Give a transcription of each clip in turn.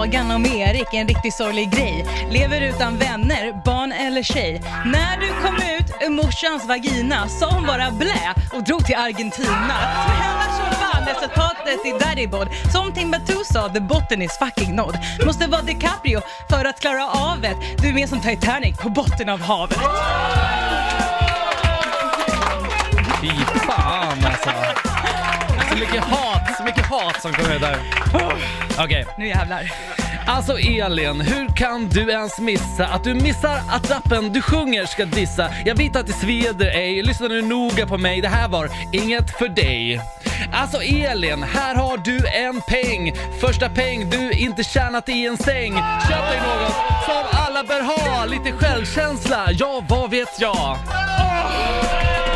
Sagan om Erik, en riktigt sorglig grej. Lever utan vänner, barn eller tjej. När du kom ut ur morsans vagina sa hon bara blä och drog till Argentina. Fan, resultatet i daddy-bod. Som Timbuktu sa, the botten is fucking nådd. Måste vara DiCaprio för att klara av det. Du är mer som Titanic på botten av havet. Fy fan alltså. Så mycket hat, hat som kommer där. Okej. Nu jävlar. Alltså Elin, hur kan du ens missa att du missar att rappen du sjunger ska dissa? Jag vet att det sveder ej, lyssna nu noga på mig, det här var inget för dig. Alltså Elin, här har du en peng. Första peng du inte tjänat i en säng. Köp dig något som alla bör ha, lite självkänsla, ja vad vet jag? Fy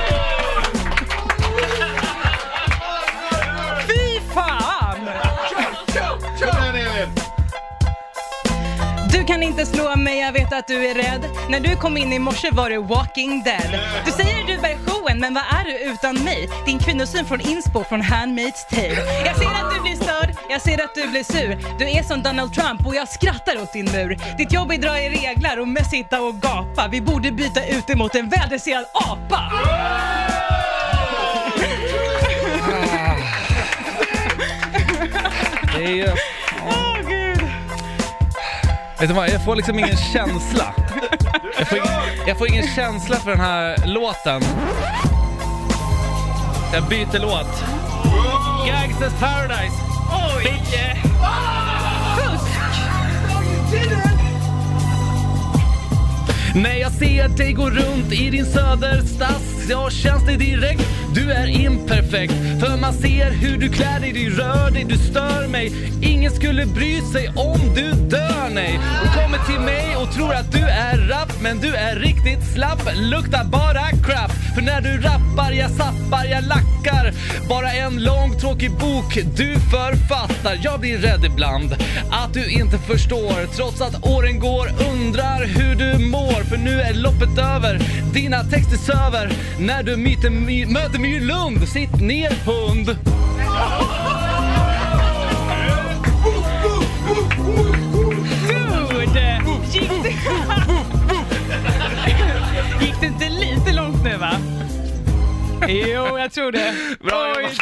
Du kan inte slå mig, jag vet att du är rädd. När du kom in i morse var du walking dead. Du säger du bär showen, men vad är du utan mig? Din kvinnosyn från inspo från Handmaid's Tale. Jag ser att du blir störd, jag ser att du blir sur. Du är som Donald Trump och jag skrattar åt din mur. Ditt jobb är dra i reglar och mest sitta och gapa. Vi borde byta ut dig mot en väldresserad apa. Ah. Det är ju... Vet du vad, jag får liksom ingen känsla. Jag får ingen, jag får ingen känsla för den här låten. Jag byter låt. Gangsters Paradise. Oj. Bitch. När jag ser dig gå runt i din söderstass ja känns det direkt, du är imperfekt. För man ser hur du klär dig, du rör dig, du stör mig. Ingen skulle bry sig om du dör, nej. Du kommer till mig och tror att du är rapp, men du är riktigt slapp, luktar bara crap. För när du rappar, jag sappar, jag lackar. Bara en lång tråkig bok du författar. Jag blir rädd ibland att du inte förstår, trots att åren går, undrar hur loppet över, dina texter söver. När du myter, my, möter Myrlund, sitt ner hund. Dude! Gick det... Gick det inte lite långt nu va? Jo, jag tror det. Bra Oj.